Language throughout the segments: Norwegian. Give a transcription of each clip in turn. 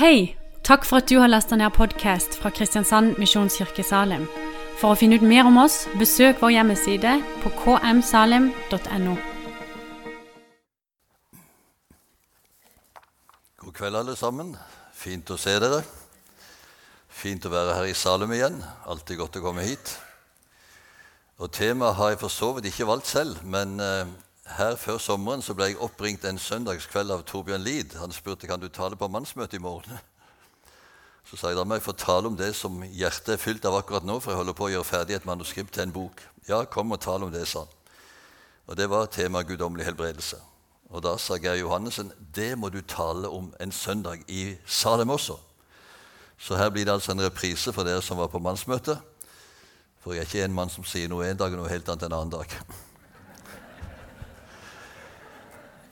Hei! Takk for at du har lasta ned podkast fra Kristiansand Misjonskirke Salim. For å finne ut mer om oss, besøk vår hjemmeside på kmsalim.no. God kveld, alle sammen. Fint å se dere. Fint å være her i Salem igjen. Alltid godt å komme hit. Og Temaet har jeg for så vidt ikke valgt selv, men eh, her før sommeren så ble jeg oppringt en søndagskveld av Torbjørn Lid. Han spurte kan du tale på mannsmøte i morgen. Så sa jeg da må jeg få tale om det som hjertet er fylt av akkurat nå, for jeg holder på å gjøre ferdig et manuskript til en bok. Ja, kom og tale om det, sa han. Og det var temaet guddommelig helbredelse. Og da sa Geir Johannessen det må du tale om en søndag i Salem også. Så her blir det altså en reprise for dere som var på mannsmøte. For jeg er ikke en mann som sier noe en dag og noe helt annet en annen dag.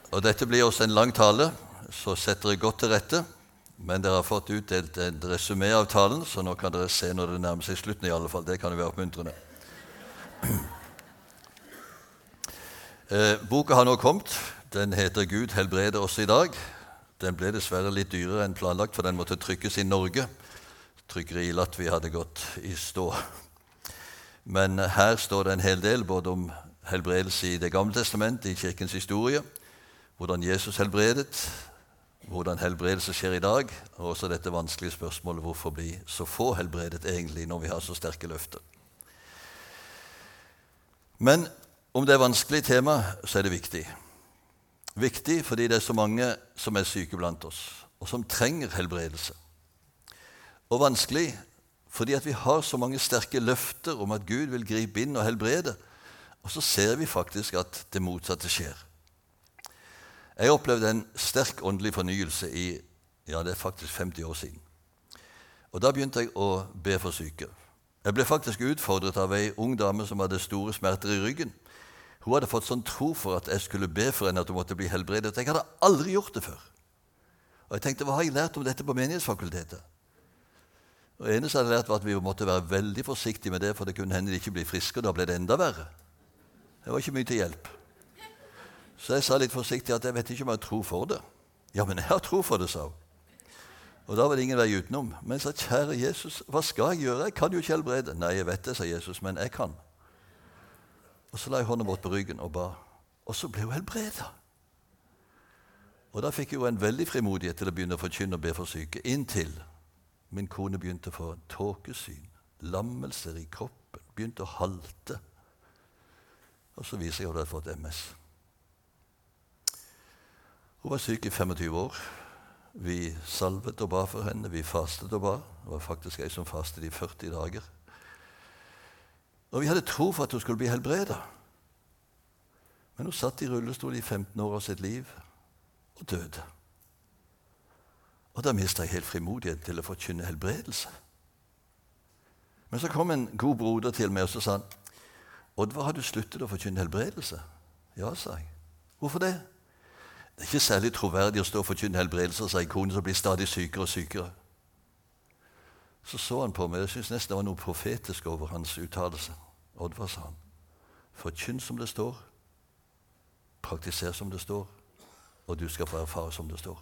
Og Dette blir også en lang tale, så setter dere godt til rette. Men dere har fått utdelt en resumé av talen, så nå kan dere se når det nærmer seg slutten. i alle fall. Det kan jo være oppmuntrende. Eh, boka har nå kommet. Den heter 'Gud helbreder oss i dag'. Den ble dessverre litt dyrere enn planlagt, for den måtte trykkes i Norge. Trykkeriet i Latvia hadde gått i stå. Men her står det en hel del både om helbredelse i Det gamle testamentet, i kirkens historie, hvordan Jesus helbredet, hvordan helbredelse skjer i dag, og også dette vanskelige spørsmålet hvorfor bli så få helbredet egentlig når vi har så sterke løfter. Men om det er vanskelig tema, så er det viktig. Viktig fordi det er så mange som er syke blant oss, og som trenger helbredelse. Og vanskelig fordi at vi har så mange sterke løfter om at Gud vil gripe inn og helbrede, og så ser vi faktisk at det motsatte skjer. Jeg opplevde en sterk åndelig fornyelse i ja, det er faktisk 50 år siden. Og Da begynte jeg å be for syke. Jeg ble faktisk utfordret av ei ung dame som hadde store smerter i ryggen. Hun hadde fått sånn tro for at jeg skulle be for henne at hun måtte bli helbredet. Jeg hadde aldri gjort det før. Og jeg tenkte, Hva har jeg lært om dette på Menighetsfakultetet? Og eneste jeg hadde lært, var at vi måtte være veldig forsiktige med det, for det kunne hende de ikke ble friske, og da ble det enda verre. Det var ikke mye til hjelp. Så jeg sa litt forsiktig at jeg vet ikke om jeg har tro for det. Ja, men jeg har tro for det, sa hun. Og da var det ingen vei utenom. Men jeg sa, kjære Jesus, hva skal jeg gjøre? Jeg kan jo ikke helbrede. Nei, jeg vet det, sa Jesus, men jeg kan. Og så la jeg hånda bort på ryggen og ba. Og så ble hun helbreda. Og da fikk jeg jo en veldig frimodighet til å begynne å forkynne og be for syke. Inntil min kone begynte å få tåkesyn, lammelser i kroppen, begynte å halte. Og så viser jeg at hun hadde fått MS. Hun var syk i 25 år. Vi salvet og ba for henne, vi fastet og ba. Det var faktisk ei som fastet i 40 dager. Og vi hadde tro for at hun skulle bli helbreda. Men hun satt i rullestol i 15 år av sitt liv og døde. Og da mista jeg helt frimodighet til å forkynne helbredelse. Men så kom en god broder til meg og så sa han, 'Oddvar, har du sluttet å forkynne helbredelse?' Ja, sa jeg. Hvorfor det? Det er ikke særlig troverdig å stå og forkynne helbredelse, sa kone som blir stadig sykere og sykere. Så så han på meg. Jeg syns nesten det var noe profetisk over hans uttalelse. Oddvar, sa han. Forkynn som det står, praktiser som det står, og du skal få erfare som det står.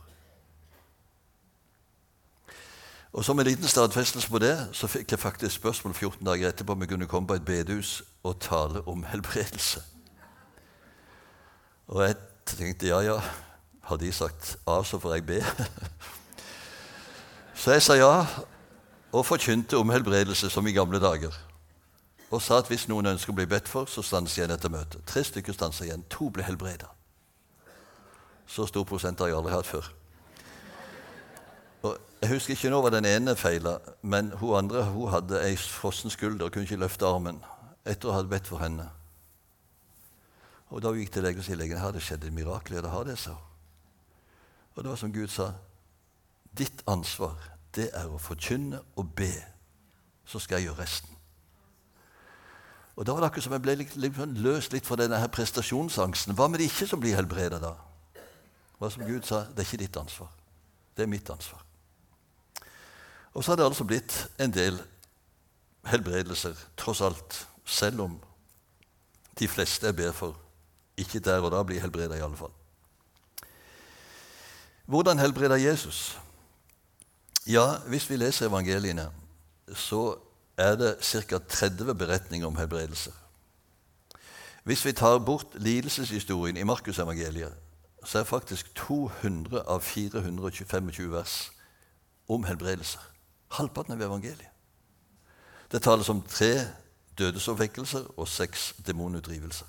Og Som en liten stadfestelse på det så fikk jeg faktisk spørsmål 14 dager etterpå om jeg kunne komme på et bedehus og tale om helbredelse. Og jeg tenkte ja, ja, har de sagt A, så får jeg be. Så jeg sa ja, og forkynte om helbredelse som i gamle dager. Og sa at hvis noen ønsker å bli bedt for, så stanser jeg dette møtet. Tre stykker stanser igjen. To ble helbreda. Så stor prosent har jeg aldri hatt før. Og jeg husker ikke nå hva den ene feila, men hun andre hun hadde ei frossen skulder og kunne ikke løfte armen etter å ha bedt for henne. Og Da gikk til legen sa legen, har det skjedd et mirakel. Ja, det har det, sa hun. Og det var som Gud sa Ditt ansvar, det er å forkynne og be. Så skal jeg gjøre resten. Og Da var det akkurat som jeg ble litt, litt sånn løst litt fra denne her prestasjonsangsten. Hva med de ikke som blir helbreda da? Hva som Gud sa, det er ikke ditt ansvar. Det er mitt ansvar. Og så har det altså blitt en del helbredelser, tross alt. Selv om de fleste jeg ber for, ikke der og da blir helbreda, i alle fall. Hvordan helbreder Jesus? Ja, hvis vi leser evangeliene, så er det ca. 30 beretninger om helbredelser. Hvis vi tar bort lidelseshistorien i Markusevangeliet, så er faktisk 200 av 425 vers om helbredelser. Halvparten av evangeliet. Det tales om tre dødesoppvekkelser og seks demonutdrivelser.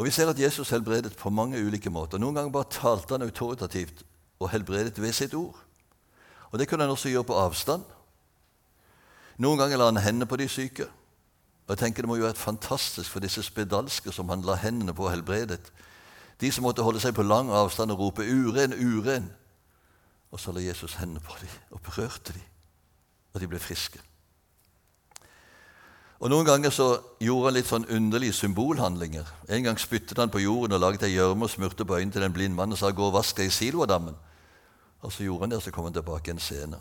Og Vi ser at Jesus helbredet på mange ulike måter. Noen ganger bare talte han autoritativt og helbredet ved sitt ord. Og Det kunne han også gjøre på avstand. Noen ganger la han hendene på de syke. Og jeg tenker Det må jo være fantastisk for disse spedalske som han la hendene på og helbredet. De som måtte holde seg på lang avstand og rope 'uren, uren'. Og så la Jesus hendene på dem og berørte dem, og de ble friske. Og Noen ganger så gjorde han litt sånn underlige symbolhandlinger. En gang spyttet han på jorden og laget ei gjørme og smurte på øynene til en blind mann og sa 'gå og vask deg i Siloadammen'. Og så gjorde han det, og så kom han tilbake en scene.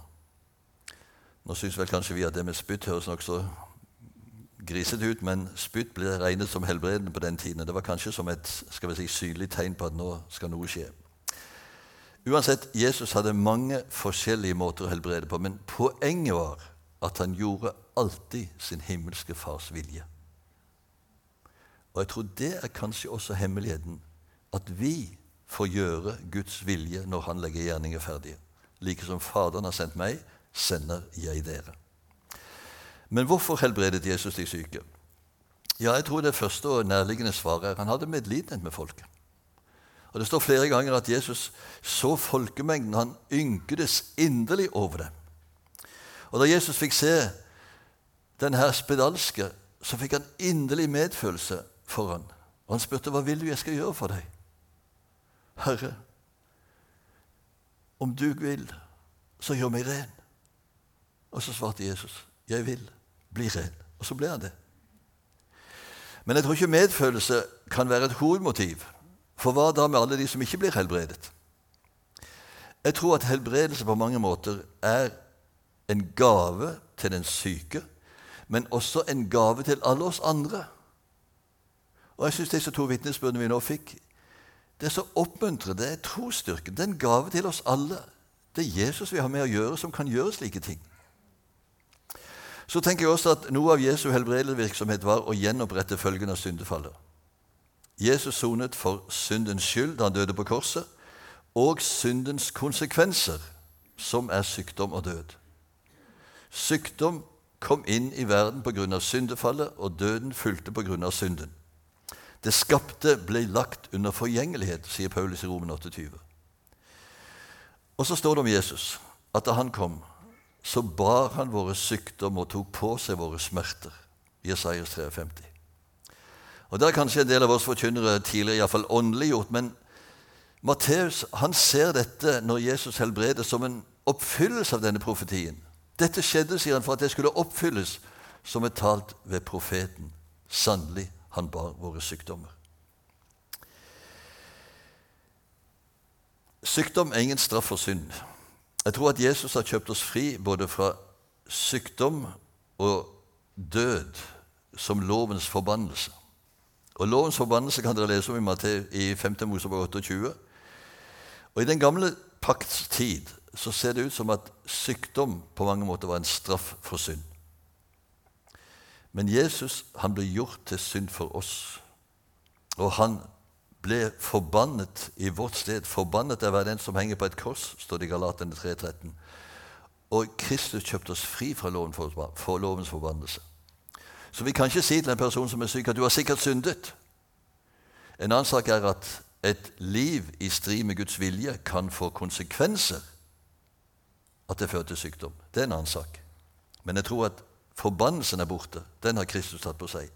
Nå syns vel kanskje vi at det med spytt høres nokså grisete ut, men spytt ble regnet som helbredende på den tiden. Det var kanskje som et skal vi si, synlig tegn på at nå skal noe skje. Uansett, Jesus hadde mange forskjellige måter å helbrede på, men poenget var at han gjorde alltid sin himmelske fars vilje. Og jeg tror det er kanskje også hemmeligheten. At vi får gjøre Guds vilje når Han legger gjerninger ferdige. Like som Faderen har sendt meg, sender jeg dere. Men hvorfor helbredet Jesus de syke? Ja, jeg tror det første og nærliggende svaret er han hadde medlidenhet med folket. Og Det står flere ganger at Jesus så folkemengden. Han ynkedes inderlig over dem. Og Da Jesus fikk se den her spedalske, så fikk han inderlig medfølelse for ham. Og han spurte hva vil du jeg skal gjøre for deg. Herre, om du vil, så gjør meg ren. Og så svarte Jesus, 'Jeg vil bli ren.' Og så ble han det. Men jeg tror ikke medfølelse kan være et hovedmotiv. For hva da med alle de som ikke blir helbredet? Jeg tror at helbredelse på mange måter er en gave til den syke, men også en gave til alle oss andre. Og jeg syns disse to vitnesbyrdene vi nå fikk, det er så oppmuntrende. Det er trosstyrken. Det er en gave til oss alle. Det er Jesus vi har med å gjøre, som kan gjøre slike ting. Så tenker jeg også at noe av Jesu helbredelsesvirksomhet var å gjenopprette følgen av syndefallet. Jesus sonet for syndens skyld da han døde på korset, og syndens konsekvenser, som er sykdom og død. Sykdom kom inn i verden pga. syndefallet, og døden fulgte pga. synden. Det skapte ble lagt under forgjengelighet, sier Paulus i Romen 28. Og så står det om Jesus at da han kom, så bar han våre sykdom og tok på seg våre smerter. Jesajas 53. Og Det er kanskje en del av oss forkynnere tidligere iallfall åndeliggjort, men Matteus han ser dette når Jesus helbreder, som en oppfyllelse av denne profetien. Dette skjedde, sier han, for at det skulle oppfylles, som er talt ved profeten. Sannelig, han bar våre sykdommer. Sykdom er ingen straff for synd. Jeg tror at Jesus har kjøpt oss fri både fra sykdom og død som lovens forbannelse. Og Lovens forbannelse kan dere lese om i, Matteus, i 5. Mosebok 28. Og I den gamle pakts tid så ser det ut som at sykdom på mange måter var en straff for synd. Men Jesus han ble gjort til synd for oss. Og han ble forbannet i vårt sted. Forbannet er hver den som henger på et kors, står det i Galatene 3.13. Og Kristus kjøpte oss fri fra loven for, for lovens forbannelse. Så vi kan ikke si til en person som er syk, at du har sikkert syndet. En annen sak er at et liv i strid med Guds vilje kan få konsekvenser. At det fører til sykdom. Det er en annen sak. Men jeg tror at forbannelsen er borte. Den har Kristus tatt på seg.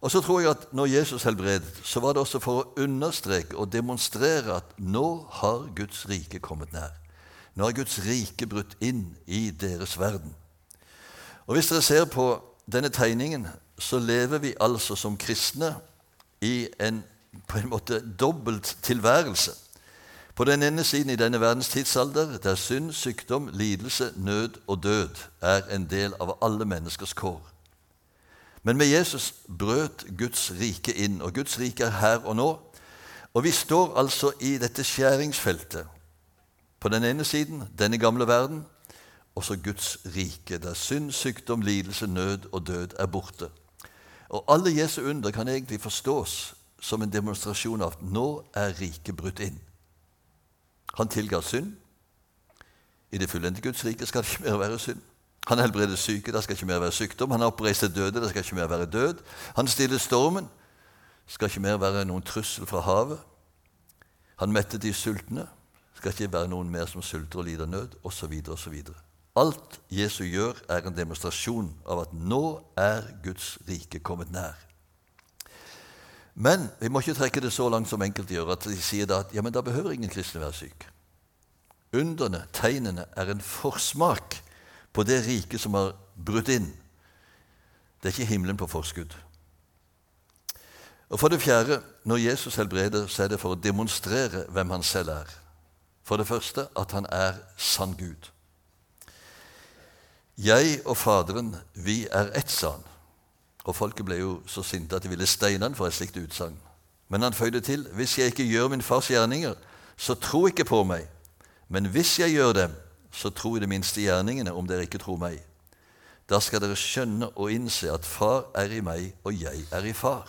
Og så tror jeg at når Jesus helbredet, så var det også for å understreke og demonstrere at nå har Guds rike kommet nær. Nå har Guds rike brutt inn i deres verden. Og Hvis dere ser på denne tegningen, så lever vi altså som kristne i en på en måte dobbelt tilværelse. På den ene siden i denne verdens tidsalder, der synd, sykdom, lidelse, nød og død er en del av alle menneskers kår. Men med Jesus brøt Guds rike inn, og Guds rike er her og nå. Og vi står altså i dette skjæringsfeltet På den ene siden denne gamle verden, og så Guds rike, der synd, sykdom, lidelse, nød og død er borte. Og alle Jesu under kan egentlig forstås som en demonstrasjon av at nå er riket brutt inn. Han tilga synd. I det fullendte Guds rike skal det ikke mer være synd. Han helbreder syke, det skal ikke mer være sykdom. Han oppreiste døde, det skal ikke mer være død. Han stiller stormen, det skal ikke mer være noen trussel fra havet. Han mettet de sultne, det skal ikke være noen mer som sulter og lider nød, osv. osv. Alt Jesu gjør, er en demonstrasjon av at nå er Guds rike kommet nær. Men vi må ikke trekke det så langt som enkelte gjør, at de sier at ja, men da behøver ingen kristne være syk. Underne, tegnene, er en forsmak på det riket som har brutt inn. Det er ikke himmelen på forskudd. Og For det fjerde, når Jesus helbreder, så er det for å demonstrere hvem han selv er. For det første at han er sann Gud. Jeg og Faderen, vi er ett, sa han. Og folket ble jo så sinte at de ville steine han for et slikt utsagn. Men han føyde til, hvis jeg ikke gjør min fars gjerninger, så tro ikke på meg. Men hvis jeg gjør dem, så tro i det minste gjerningene, om dere ikke tror meg. Da skal dere skjønne og innse at Far er i meg, og jeg er i Far.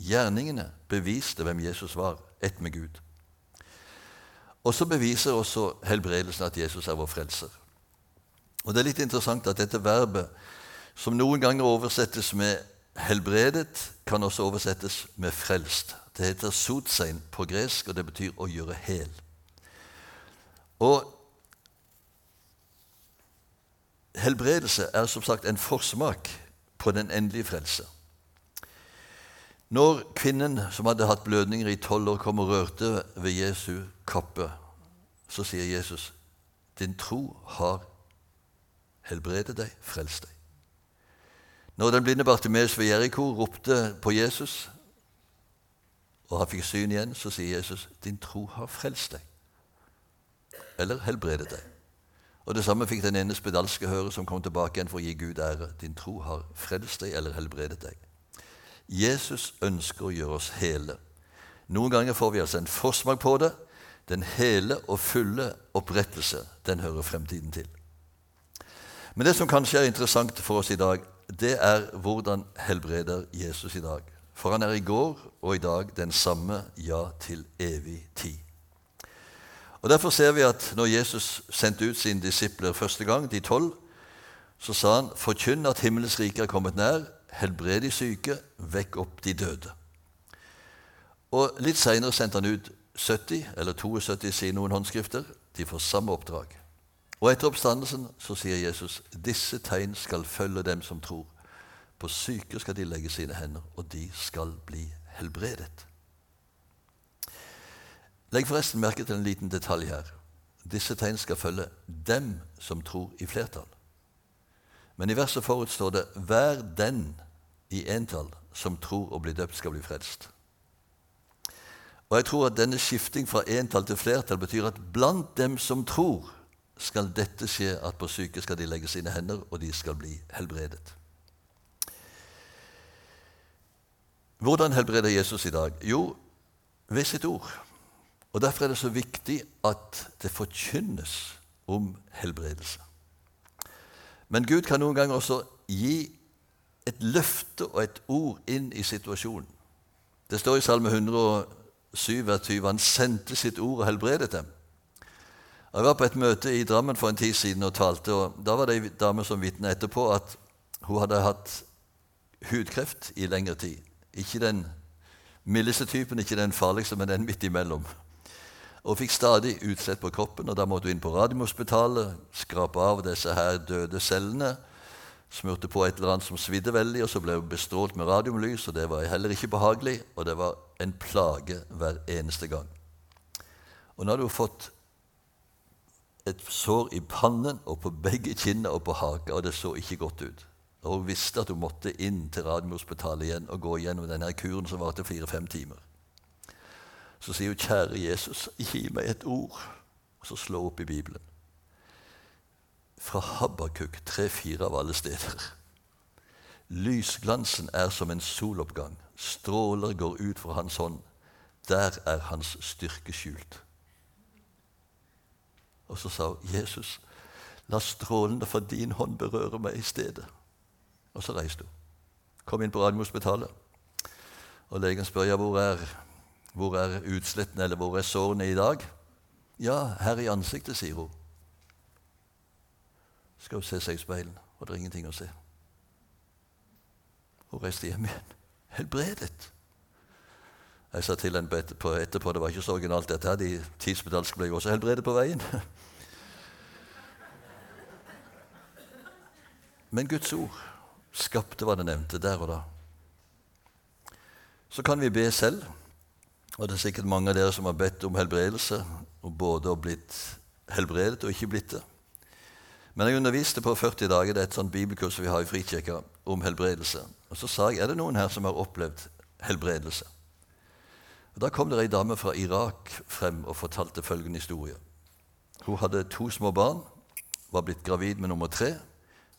Gjerningene beviste hvem Jesus var, ett med Gud. Og så beviser også helbredelsen at Jesus er vår frelser. Og Det er litt interessant at dette verbet, som noen ganger oversettes med 'helbredet', kan også oversettes med 'frelst'. Det heter 'sotsein' på gresk, og det betyr 'å gjøre hel'. Og helbredelse er som sagt en forsmak på den endelige frelse. Når kvinnen som hadde hatt blødninger i tolv år, kom og rørte ved Jesu kappe, så sier Jesus, 'Din tro har helbredet deg, frelst deg'. Når den blinde Bartimeus ved Jeriko ropte på Jesus, og han fikk syn igjen, så sier Jesus, 'Din tro har frelst deg', eller helbredet deg. Og Det samme fikk den ene spedalske høre som kom tilbake igjen for å gi Gud ære. Din tro har frelst deg eller helbredet deg. Jesus ønsker å gjøre oss hele. Noen ganger får vi altså en forsmak på det. Den hele og fulle opprettelse, den hører fremtiden til. Men det som kanskje er interessant for oss i dag, det er hvordan helbreder Jesus i dag. For han er i går og i dag den samme, ja, til evig tid. Og Derfor ser vi at når Jesus sendte ut sine disipler første gang, de tolv, så sa han, 'Forkynn at himmelens rike er kommet nær. Helbred de syke. Vekk opp de døde.' Og Litt seinere sendte han ut 70, eller 72, sier noen håndskrifter. De får samme oppdrag. Og etter oppstandelsen så sier Jesus, 'Disse tegn skal følge dem som tror.' På syke skal de legge sine hender, og de skal bli helbredet. Legg forresten merke til en liten detalj her. Disse tegn skal følge dem som tror i flertall. Men i verset forut står det 'hver den i entall som tror og blir døpt, skal bli frelst'. Og jeg tror at denne skifting fra entall til flertall betyr at blant dem som tror, skal dette skje at på syke skal de legge sine hender, og de skal bli helbredet. Hvordan helbreder Jesus i dag? Jo, ved sitt ord. Og Derfor er det så viktig at det forkynnes om helbredelse. Men Gud kan noen ganger også gi et løfte og et ord inn i situasjonen. Det står i Salme 127 han sendte sitt ord og helbredet dem. Jeg var på et møte i Drammen for en tid siden og talte. og Da var det ei dame som vitna etterpå at hun hadde hatt hudkreft i lengre tid. Ikke den mildeste typen, ikke den farligste, men den midt imellom og fikk stadig utslett på kroppen. og Da måtte hun inn på Radiumhospitalet, skrape av disse her døde cellene. Smurte på et eller annet som svidde veldig, og så ble hun bestrålt med radiumlys. og Det var heller ikke behagelig, og det var en plage hver eneste gang. Og nå hadde hun fått et sår i pannen og på begge kinner og på haka, og det så ikke godt ut. Og Hun visste at hun måtte inn til Radiumhospitalet igjen og gå gjennom denne kuren som varte fire-fem timer. Så sier hun, 'Kjære Jesus, gi meg et ord.' Og så slår hun opp i Bibelen. Fra Habakuk 3-4 av alle steder. Lysglansen er som en soloppgang. Stråler går ut fra hans hånd. Der er hans styrke skjult. Og så sa hun, 'Jesus, la strålene fra din hånd berøre meg i stedet.' Og så reiste hun. Kom inn på Radiumhospitalet. Og legen spør ja, hvor er, hvor er utslettene, eller hvor er sårene i dag? Ja, her i ansiktet, sier hun. Skal hun se seg i speilet, og det er ingenting å se. Hun reiste hjem igjen. Helbredet. Jeg sa til henne etterpå, det var ikke så originalt dette her, de tidsbedalske ble jo også helbredet på veien. Men Guds ord skapte hva det nevnte der og da. Så kan vi be selv, og det er sikkert mange av dere som har bedt om helbredelse, og både har blitt helbredet og ikke blitt det. Men jeg underviste på 40 dager, det er et sånt bibelkurs vi har i Frikirka, om helbredelse. Og så sa jeg er det noen her som har opplevd helbredelse. Da kom det ei dame fra Irak frem og fortalte følgende historie. Hun hadde to små barn, var blitt gravid med nummer tre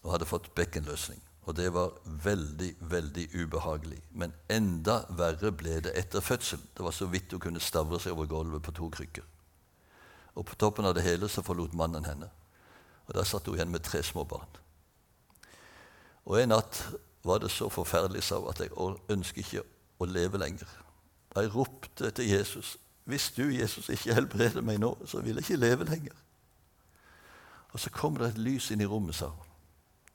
og hadde fått bekkenløsning. Og det var veldig, veldig ubehagelig. Men enda verre ble det etter fødsel. Det var så vidt hun kunne stavre seg over gulvet på to krykker. Og på toppen av det hele så forlot mannen henne. Og der satt hun igjen med tre små barn. Og en natt var det så forferdelig sa at jeg ønsker ikke å leve lenger. Jeg ropte til Jesus. Hvis du, Jesus, ikke helbreder meg nå, så vil jeg ikke leve lenger. Og så kom det et lys inn i rommet, sa hun.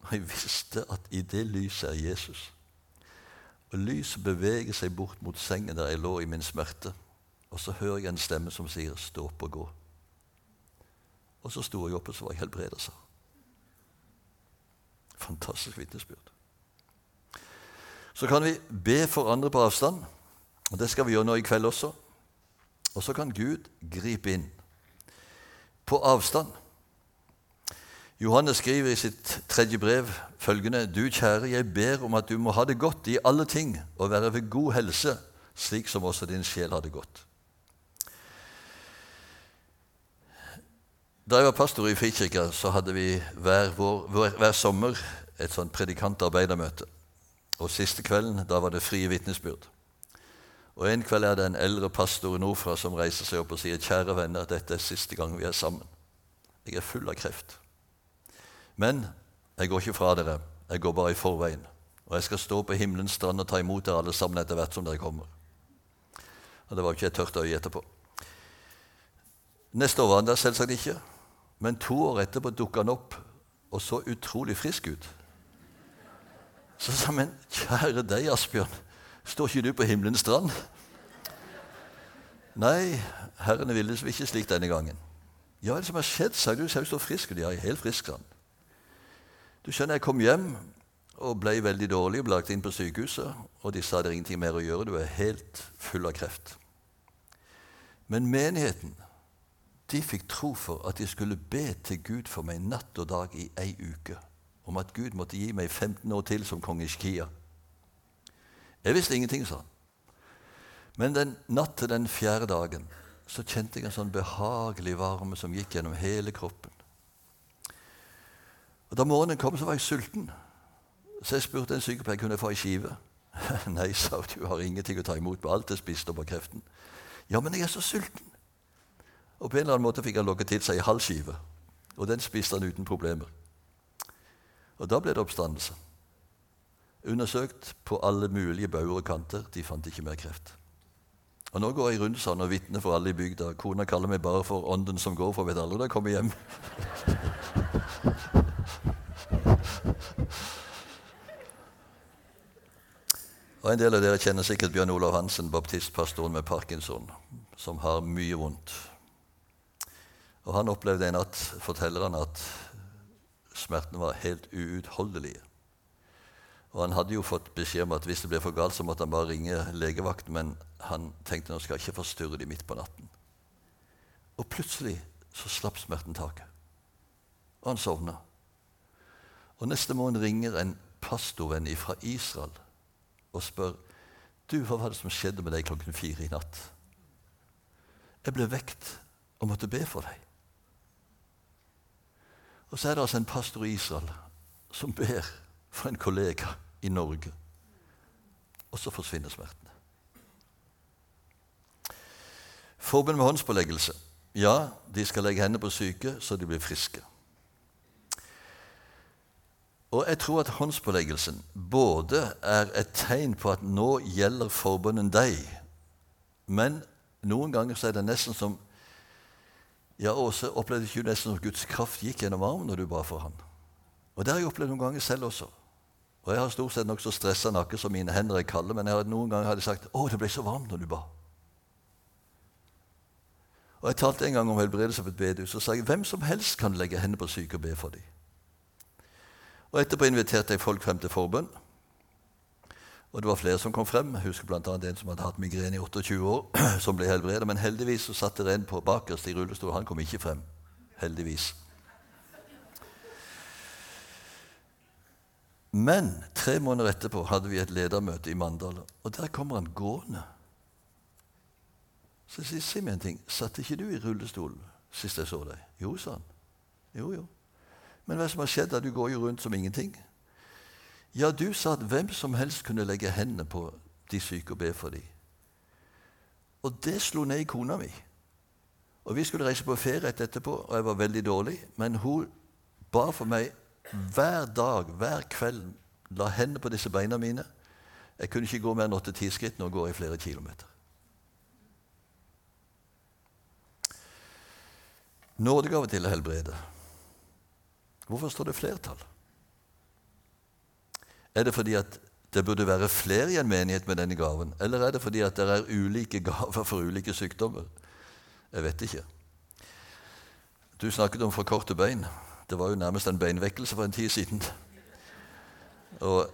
Og jeg visste at i det lyset er Jesus. Og lyset beveger seg bort mot sengen der jeg lå i min smerte. Og så hører jeg en stemme som sier 'stå opp og gå'. Og så sto jeg opp, og så var jeg helbredet, sa Fantastisk vitnesbyrd. Så kan vi be for andre på avstand. Og Det skal vi gjøre nå i kveld også. Og så kan Gud gripe inn. På avstand. Johannes skriver i sitt tredje brev følgende.: Du kjære, jeg ber om at du må ha det godt i alle ting og være ved god helse, slik som også din sjel har det godt. Da jeg var pastor i Frikirka, så hadde vi hver, vår, hver sommer et sånt predikantarbeidermøte. Og siste kvelden da var det frie vitnesbyrd. Og En kveld er det en eldre pastor nordfra som reiser seg opp og sier kjære venner, dette er siste gang vi er sammen. Jeg er full av kreft. Men jeg går ikke fra dere. Jeg går bare i forveien. Og jeg skal stå på himmelens strand og ta imot dere alle sammen etter hvert som dere kommer. Og det var jo ikke et tørt øye etterpå. Neste år var han der selvsagt ikke, men to år etterpå dukka han opp og så utrolig frisk ut. Så sa han, kjære deg, Asbjørn, står ikke du på himmelens strand? Nei, herrene ville ikke slik denne gangen. Ja, det som har skjedd? sa du. Ser står frisk? Ja, jeg er helt frisk, han. Du skjønner, Jeg kom hjem og ble veldig dårlig og ble lagt inn på sykehuset. Og de sa det er ingenting mer å gjøre, du er helt full av kreft. Men menigheten de fikk tro for at de skulle be til Gud for meg natt og dag i ei uke. Om at Gud måtte gi meg 15 år til som kong Ishkia. Jeg visste ingenting, sa han. Men den natt til den fjerde dagen så kjente jeg en sånn behagelig varme som gikk gjennom hele kroppen. Og Da morgenen kom, så var jeg sulten. Så jeg spurte en sykepleier kunne jeg få ei skive. Nei, sa hun, du har ingenting å ta imot på. Alt det spiste opp av kreften. Ja, men jeg er så sulten. Og på en eller annen måte fikk han lokket til seg ei halv skive. Og den spiste han uten problemer. Og da ble det oppstandelse. Undersøkt på alle mulige bauger og kanter. De fant ikke mer kreft. Og Nå går jeg rundt sånn og vitner for alle i bygda. Kona kaller meg bare for ånden som går, for vet aldri når jeg kommer hjem. Og En del av dere kjenner sikkert Bjørn Olav Hansen, baptistpastoren med parkinson, som har mye vondt. Og Han opplevde en natt, forteller han, at smertene var helt uutholdelige. Og Han hadde jo fått beskjed om at hvis det ble for galt, så måtte han bare ringe legevakten, men han tenkte nå skal jeg ikke forstyrre de midt på natten. Og plutselig så slapp smerten taket, og han sovna. Og Neste morgen ringer en pastorvenn fra Israel og spør du, hva var det som skjedde med deg klokken fire i natt. Jeg ble vekt og måtte be for deg. Og så er det altså en pastor i Israel som ber for en kollega i Norge. Og så forsvinner smertene. Forbund med håndspåleggelse. Ja, de skal legge hendene på syke, så de blir friske. Og jeg tror at håndspåleggelsen både er et tegn på at nå gjelder forbundet deg, men noen ganger så er det nesten som Ja, Åse, opplevde ikke nesten som Guds kraft gikk gjennom armen når du ba for han? Og det har jeg opplevd noen ganger selv også. Og Jeg har stort sett nokså stressa nakke, som mine hender er kalde, men jeg noen ganger hadde sagt 'Å, det ble så varmt når du ba'. Og Jeg talte en gang om helbredelse på et bedehus og sa jeg, hvem som helst kan legge hendene på syke og be for dem. Og Etterpå inviterte jeg folk frem til forbønn. Og det var flere som kom frem. Jeg husker bl.a. en som hadde hatt migrene i 28 år, som ble helbredet. Men heldigvis så satt det en på bakerst i rullestol. Han kom ikke frem. Heldigvis. Men tre måneder etterpå hadde vi et ledermøte i Mandal, og der kommer han gående. Så jeg sier, si meg en ting, satt ikke du i rullestol sist jeg så deg? Jo, sa han. Jo, jo. Men hva som har skjedd? da? Du går jo rundt som ingenting. Ja, du sa at hvem som helst kunne legge hendene på de syke og be for dem. Og det slo ned i kona mi. Og Vi skulle reise på ferie etterpå, og jeg var veldig dårlig. Men hun ba for meg hver dag, hver kveld, la hendene på disse beina mine. Jeg kunne ikke gå mer enn åtte-ti skritt. Nå går jeg flere kilometer. Nådegave til å helbrede. Hvorfor står det flertall? Er det fordi at det burde være flere i en menighet med denne gaven? Eller er det fordi at det er ulike gaver for ulike sykdommer? Jeg vet ikke. Du snakket om for korte bein. Det var jo nærmest en beinvekkelse for en tid siden. Og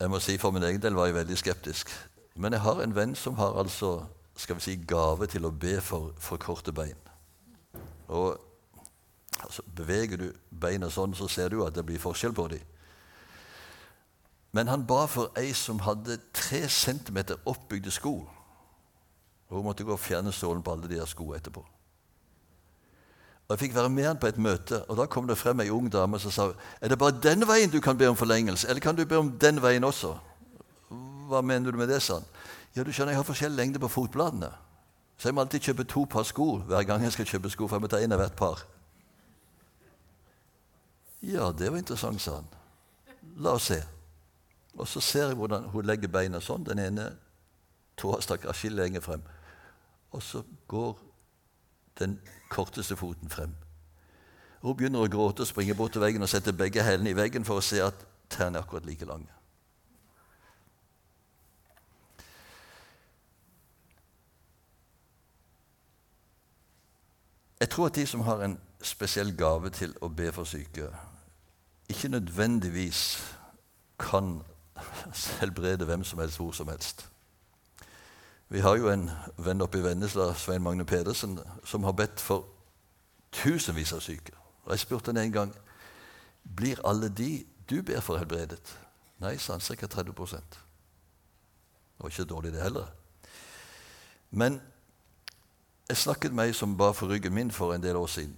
jeg må si for min egen del var jeg veldig skeptisk. Men jeg har en venn som har altså, skal vi si, gave til å be for, for korte bein. Og altså, Beveger du beina sånn, så ser du at det blir forskjell på dem. Men han ba for ei som hadde tre centimeter oppbygde sko. Hun måtte gå og fjerne sålen på alle de der skoene etterpå. Og Jeg fikk være med han på et møte, og da kom det frem ei ung dame som sa er det bare den veien du kan be om forlengelse, eller kan du be om den veien også? Hva mener du med det, sa han. Ja, du skjønner, Jeg har forskjellig lengde på fotbladene. Så jeg må alltid kjøpe to par sko hver gang jeg skal kjøpe sko, for jeg må ta én av hvert par. Ja, det var interessant, sa han. La oss se. Og så ser jeg hvordan hun legger beina sånn. Den ene tåa stakk atskillig lenger frem. Og så går den korteste foten frem. Hun begynner å gråte og springer bort til veggen og setter begge hælene i veggen for å se at tærne er akkurat like lange. Jeg tror at de som har en spesiell gave til å be for syke, ikke nødvendigvis kan helbrede hvem som helst hvor som helst. Vi har jo en venn oppe i Vennesla, Svein Magne Pedersen, som har bedt for tusenvis av syke. Og Jeg spurte han en gang blir alle de du ber for, helbredet. Nei, sa han. Ca. 30 Det var ikke dårlig, det heller. Men jeg snakket med ei som ba for ryggen min for en del år siden.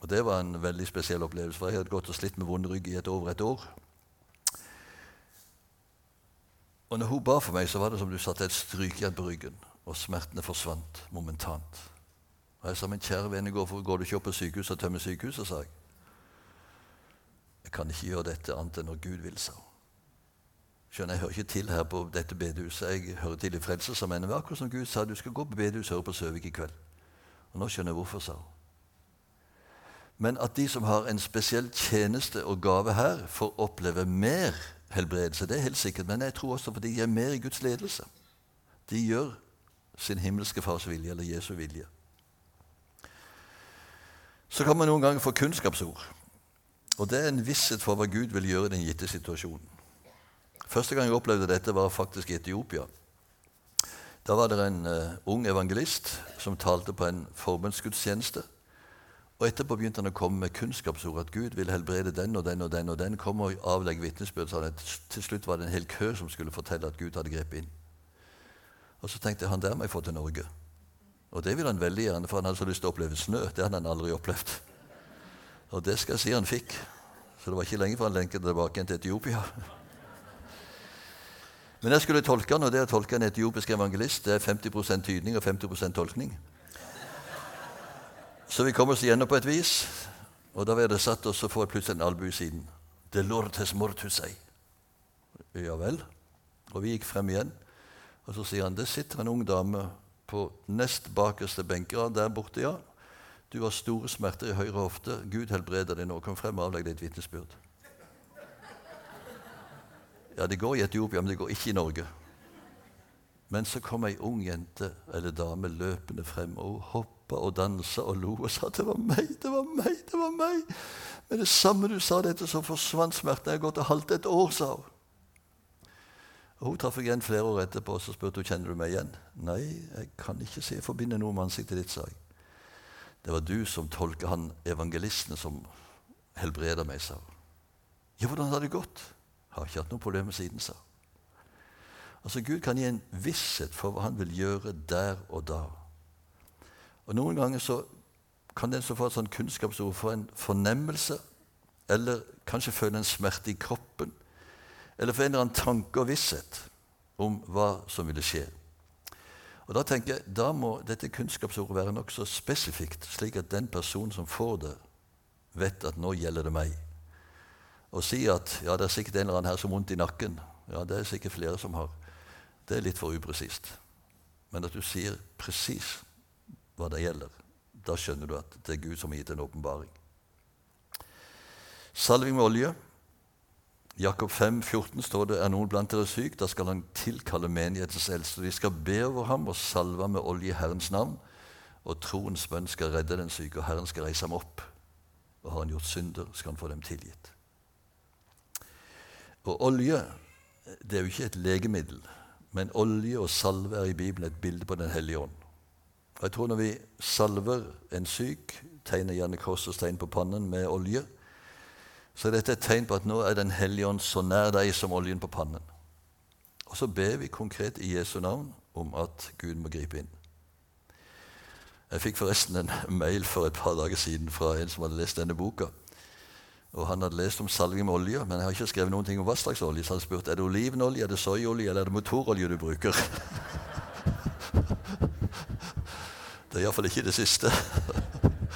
Og Det var en veldig spesiell opplevelse, for jeg hadde gått og slitt med vond rygg i et over et år. Og når hun ba for meg, så var det som du satte et strykjern på ryggen, og smertene forsvant momentant. Og jeg sa, 'Min kjære venn, hvorfor går du ikke opp på sykehuset og tømmer sykehuset?' sa jeg. 'Jeg kan ikke gjøre dette annet enn når Gud vil', sa hun. Skjønner, Jeg hører ikke til her på dette bedehuset. Jeg hører til i Frelsesarmeen. Akkurat som Gud sa, du skal gå på bedehus og høre på Søvik i kveld. Og nå skjønner jeg hvorfor, sa hun. Men at de som har en spesiell tjeneste og gave her, får oppleve mer helbredelse. Det er helt sikkert. Men jeg tror også fordi de er mer i Guds ledelse. De gjør sin himmelske fars vilje, eller Jesu vilje. Så kan man noen ganger få kunnskapsord. Og det er en visshet for hva Gud vil gjøre i den gitte situasjonen. Første gang jeg opplevde dette, var faktisk i Etiopia. Da var det en uh, ung evangelist som talte på en forbundsgudstjeneste. Og etterpå begynte han å komme med kunnskapsord. At Gud vil helbrede den og den og den. og den, Kom og avlegg vitnesbyrd. Til slutt var det en hel kø som skulle fortelle at Gud hadde grepet inn. Og så tenkte jeg han der må jeg få til Norge. Og det ville han veldig gjerne, for han hadde så lyst til å oppleve snø. Det hadde han aldri opplevd. Og det skal jeg si han fikk. Så det var ikke lenge før han lenket tilbake igjen til Etiopia. Men jeg skulle tolke han, og det å tolke en etiopisk evangelist det er 50% tydning og 50% tolkning. Så vi kom oss igjennom på et vis, og da vi hadde satt oss, så får jeg plutselig en albue i siden. Delortes mortus ei. Ja vel. Og vi gikk frem igjen, og så sier han det sitter en ung dame på nest bakerste benkerad der borte, ja. Du har store smerter i høyre hofte. Gud helbreder deg nå. Kom frem og avlegg et vitnesbyrd. Ja, det går i Etiopia, men det går ikke i Norge. Men så kom ei ung jente eller dame løpende frem, og hun hoppa og dansa og lo og sa det var meg, det var meg, det var meg. Med det samme du sa dette, så forsvant smerten. Jeg har gått og halvt et år, sa hun. Og Hun traff igjen flere år etterpå og så spurte hun kjenner du meg igjen. Nei, jeg kan ikke se jeg forbinder noe med ansiktet ditt, sa jeg. Det var du som tolka han evangelisten som helbreda meg, sa hun. Ja, hvordan har det gått? Har ikke hatt noe problem siden, sa hun. Altså, Gud kan gi en visshet for hva han vil gjøre der og da. Og Noen ganger så kan den som får et sånt kunnskapsord, få en fornemmelse, eller kanskje føle en smerte i kroppen, eller få en eller annen tanke og visshet om hva som ville skje. Og Da tenker jeg, da må dette kunnskapsordet være nokså spesifikt, slik at den personen som får det, vet at nå gjelder det meg. Og si at ja, det er sikkert en eller annen her som har vondt i nakken, ja, det er sikkert flere som har. Det er litt for upresist. Men at du sier presis hva det gjelder, da skjønner du at det er Gud som har gitt en åpenbaring. Salving med olje. Jakob 5, 14 står det er noen blant dere syk, da skal han tilkalle menighetens eldste. De skal be over ham og salve med olje i Herrens navn. Og troens bønn skal redde den syke, og Herren skal reise ham opp. Og har han gjort synder, skal han få dem tilgitt. Og olje det er jo ikke et legemiddel, men olje og salve er i Bibelen et bilde på Den hellige ånd. Og jeg tror Når vi salver en syk, tegner gjerne korsets tegn på pannen med olje, så er dette et tegn på at nå er Den hellige ånd så nær deg som oljen på pannen. Og så ber vi konkret i Jesu navn om at Gud må gripe inn. Jeg fikk forresten en mail for et par dager siden fra en som hadde lest denne boka. Og Han hadde lest om salging med olje, men jeg har ikke skrevet noen ting om hva slags olje. Så han spurte er det olivenolje, er det soyaolje eller er det motorolje du bruker. det er iallfall ikke det siste.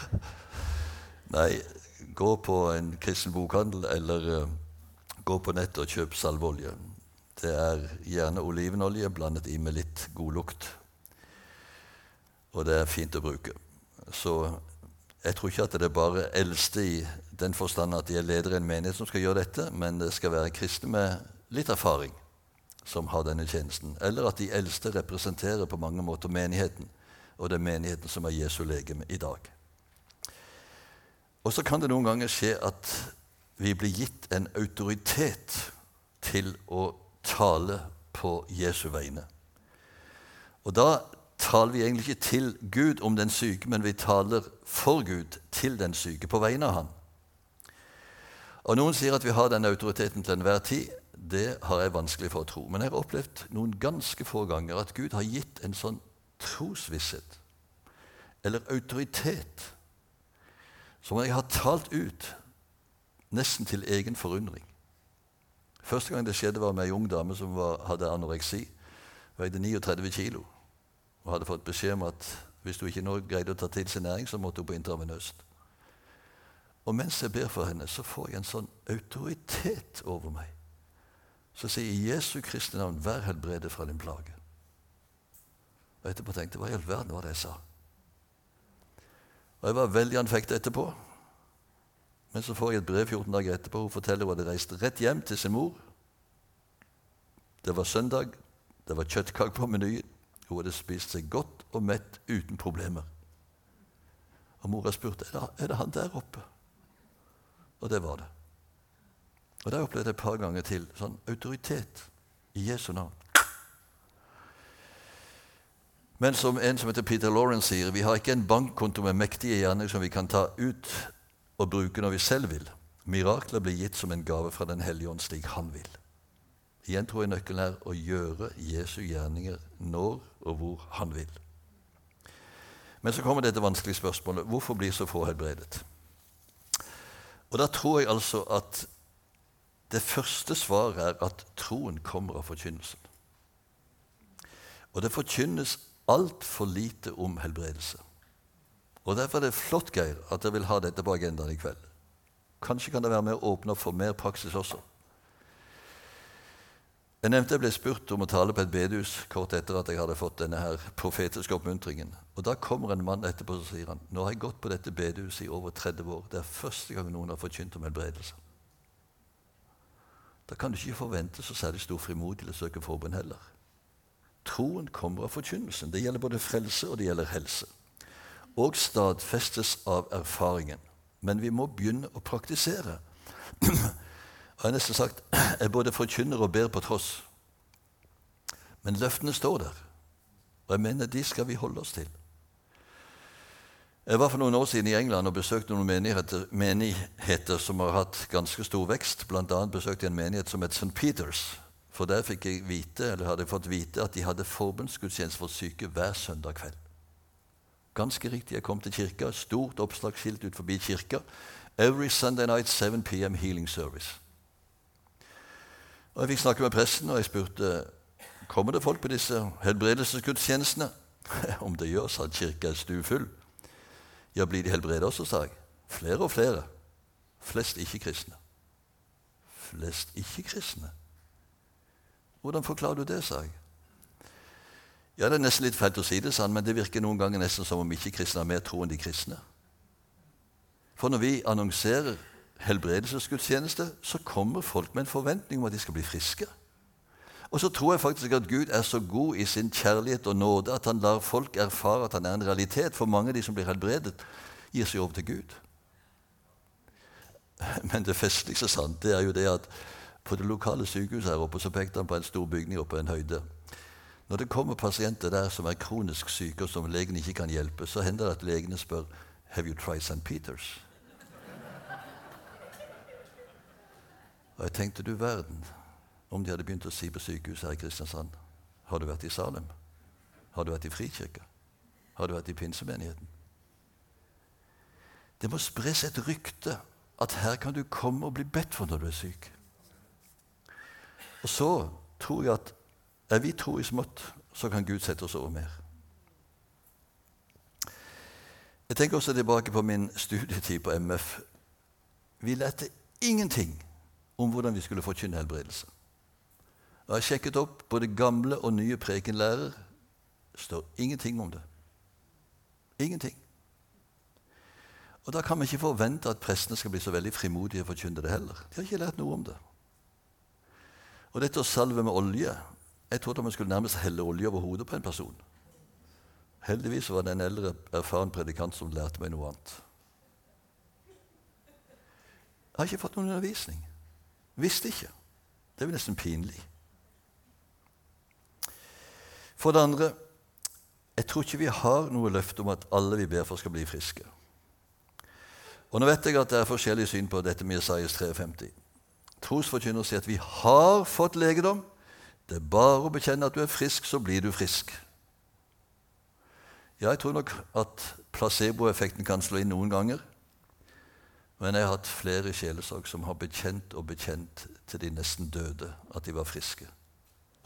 Nei, gå på en kristen bokhandel eller uh, gå på nettet og kjøp salveolje. Det er gjerne olivenolje blandet i med litt god lukt. Og det er fint å bruke. Så jeg tror ikke at det er bare eldste i den forstand at de er ledere i en menighet som skal gjøre dette, men det skal være kristne med litt erfaring som har denne tjenesten. Eller at de eldste representerer på mange måter menigheten, og det er menigheten som er Jesu legeme i dag. Og så kan det noen ganger skje at vi blir gitt en autoritet til å tale på Jesu vegne. Og da taler vi egentlig ikke til Gud om den syke, men vi taler for Gud til den syke, på vegne av han. Og Noen sier at vi har den autoriteten til enhver tid. Det har jeg vanskelig for å tro. Men jeg har opplevd noen ganske få ganger at Gud har gitt en sånn trosvisshet, eller autoritet, som jeg har talt ut nesten til egen forundring. Første gang det skjedde, var med ei ung dame som var, hadde anoreksi. Veide 39 kilo og hadde fått beskjed om at hvis hun ikke nå greide å ta til seg næring, så måtte hun på intravenøst. Og mens jeg ber for henne, så får jeg en sånn autoritet over meg. Så sier jeg i Jesu Kristi navn, vær helbredet fra din plage. Og etterpå tenkte jeg hva i all verden var det jeg sa? Og Jeg var veldig anfekta etterpå. Men så får jeg et brev 14 dager etterpå. Hun forteller hun hadde reist rett hjem til sin mor. Det var søndag. Det var kjøttkake på menyen. Hun hadde spist seg godt og mett uten problemer. Og mora spurte er det, er det han der oppe. Og det var det. Og Det opplevde jeg et par ganger til. Sånn autoritet i Jesu navn. Men som en som heter Peter Lawrence sier, vi har ikke en bankkonto med mektige hjerner som vi kan ta ut og bruke når vi selv vil. Mirakler blir gitt som en gave fra Den hellige ånd slik han vil. Igjen tror jeg nøkkelen er å gjøre Jesu gjerninger når og hvor han vil. Men så kommer dette vanskelige spørsmålet hvorfor blir så få helbredet? Og Da tror jeg altså at det første svaret er at troen kommer av forkynnelsen. Og det forkynnes altfor lite om helbredelse. Og Derfor er det flott, Geir, at dere vil ha dette på agendaen i kveld. Kanskje kan det være med å åpne opp for mer praksis også. Jeg nevnte jeg ble spurt om å tale på et bedehus kort etter at jeg hadde fått denne her profetiske oppmuntringen. Og Da kommer en mann etterpå og sier han, nå har jeg gått på dette bedehuset i over 30 år. Det er første gang noen har forkynt om helbredelse. Da kan du ikke forvente så særlig stor frimodighet til å søke forbund heller. Troen kommer av forkynnelsen. Det gjelder både frelse og det gjelder helse. Og stadfestes av erfaringen. Men vi må begynne å praktisere. Og jeg har nesten sagt jeg både forkynner og ber på tross. Men løftene står der, og jeg mener de skal vi holde oss til. Jeg var for noen år siden i England og besøkte noen menigheter, menigheter som har hatt ganske stor vekst. Blant annet besøkte jeg en menighet som het St. Peters. For der fikk jeg vite, eller hadde jeg fått vite at de hadde forbundsgudstjeneste for syke hver søndag kveld. Ganske riktig. Jeg kom til kirka, stort oppslagsskilt ut forbi kirka. Every Sunday night 7 p.m. healing service. Og Jeg fikk snakke med presten, og jeg spurte kommer det folk på disse helbredelsesgudstjenestene. Om det gjør, sa kirka er stuefull. Ja, blir de helbredet også, sa jeg. Flere og flere. Flest ikke-kristne. Flest ikke-kristne? Hvordan forklarer du det, sa jeg. Ja, Det er nesten litt fælt å si det, sa men det virker noen ganger nesten som om ikke-kristne har mer tro enn de kristne. For når vi annonserer helbredelsesgudstjeneste, så kommer folk med en forventning om at de skal bli friske. Og så tror jeg faktisk at Gud er så god i sin kjærlighet og nåde at han lar folk erfare at han er en realitet. For mange av de som blir helbredet, gir seg over til Gud. Men det festligste sant, det er jo det at på det lokale sykehuset her oppe så pekte han på en stor bygning oppe på en høyde. Når det kommer pasienter der som er kronisk syke, og som legen ikke kan hjelpe, så hender det at legene spør Have you tried St. Peters? Og jeg tenkte du verden om de hadde begynt å si på sykehuset her i Kristiansand Har du vært i Salem? Har du vært i Frikirka? Har du vært i pinsemenigheten? Det må spres et rykte at her kan du komme og bli bedt for når du er syk. Og så tror jeg at er vi tro i smått, så kan Gud sette oss over mer. Jeg tenker også tilbake på min studietid på MF. Vi lærte ingenting om hvordan vi skulle forkynne helbredelse. Jeg har sjekket opp både gamle og nye prekenlærer. Står ingenting om det. Ingenting. Og Da kan vi ikke forvente at prestene skal bli så veldig frimodige og forkynne det heller. De har ikke lært noe om det. Og dette å salve med olje Jeg trodde man skulle nærmest helle olje over hodet på en person. Heldigvis var det en eldre, erfaren predikant som lærte meg noe annet. Jeg har ikke fått noen undervisning. Visste ikke. Det er jo nesten pinlig. For det andre jeg tror ikke vi har noe løfte om at alle vi ber for, skal bli friske. Og Nå vet jeg at det er forskjellig syn på dette med Isaias 53. Trosforkynner sier at vi har fått legedom. Det er bare å bekjenne at du er frisk, så blir du frisk. Ja, jeg tror nok at placeboeffekten kan slå inn noen ganger. Men jeg har hatt flere sjelesorg som har bekjent og bekjent til de nesten døde at de var friske.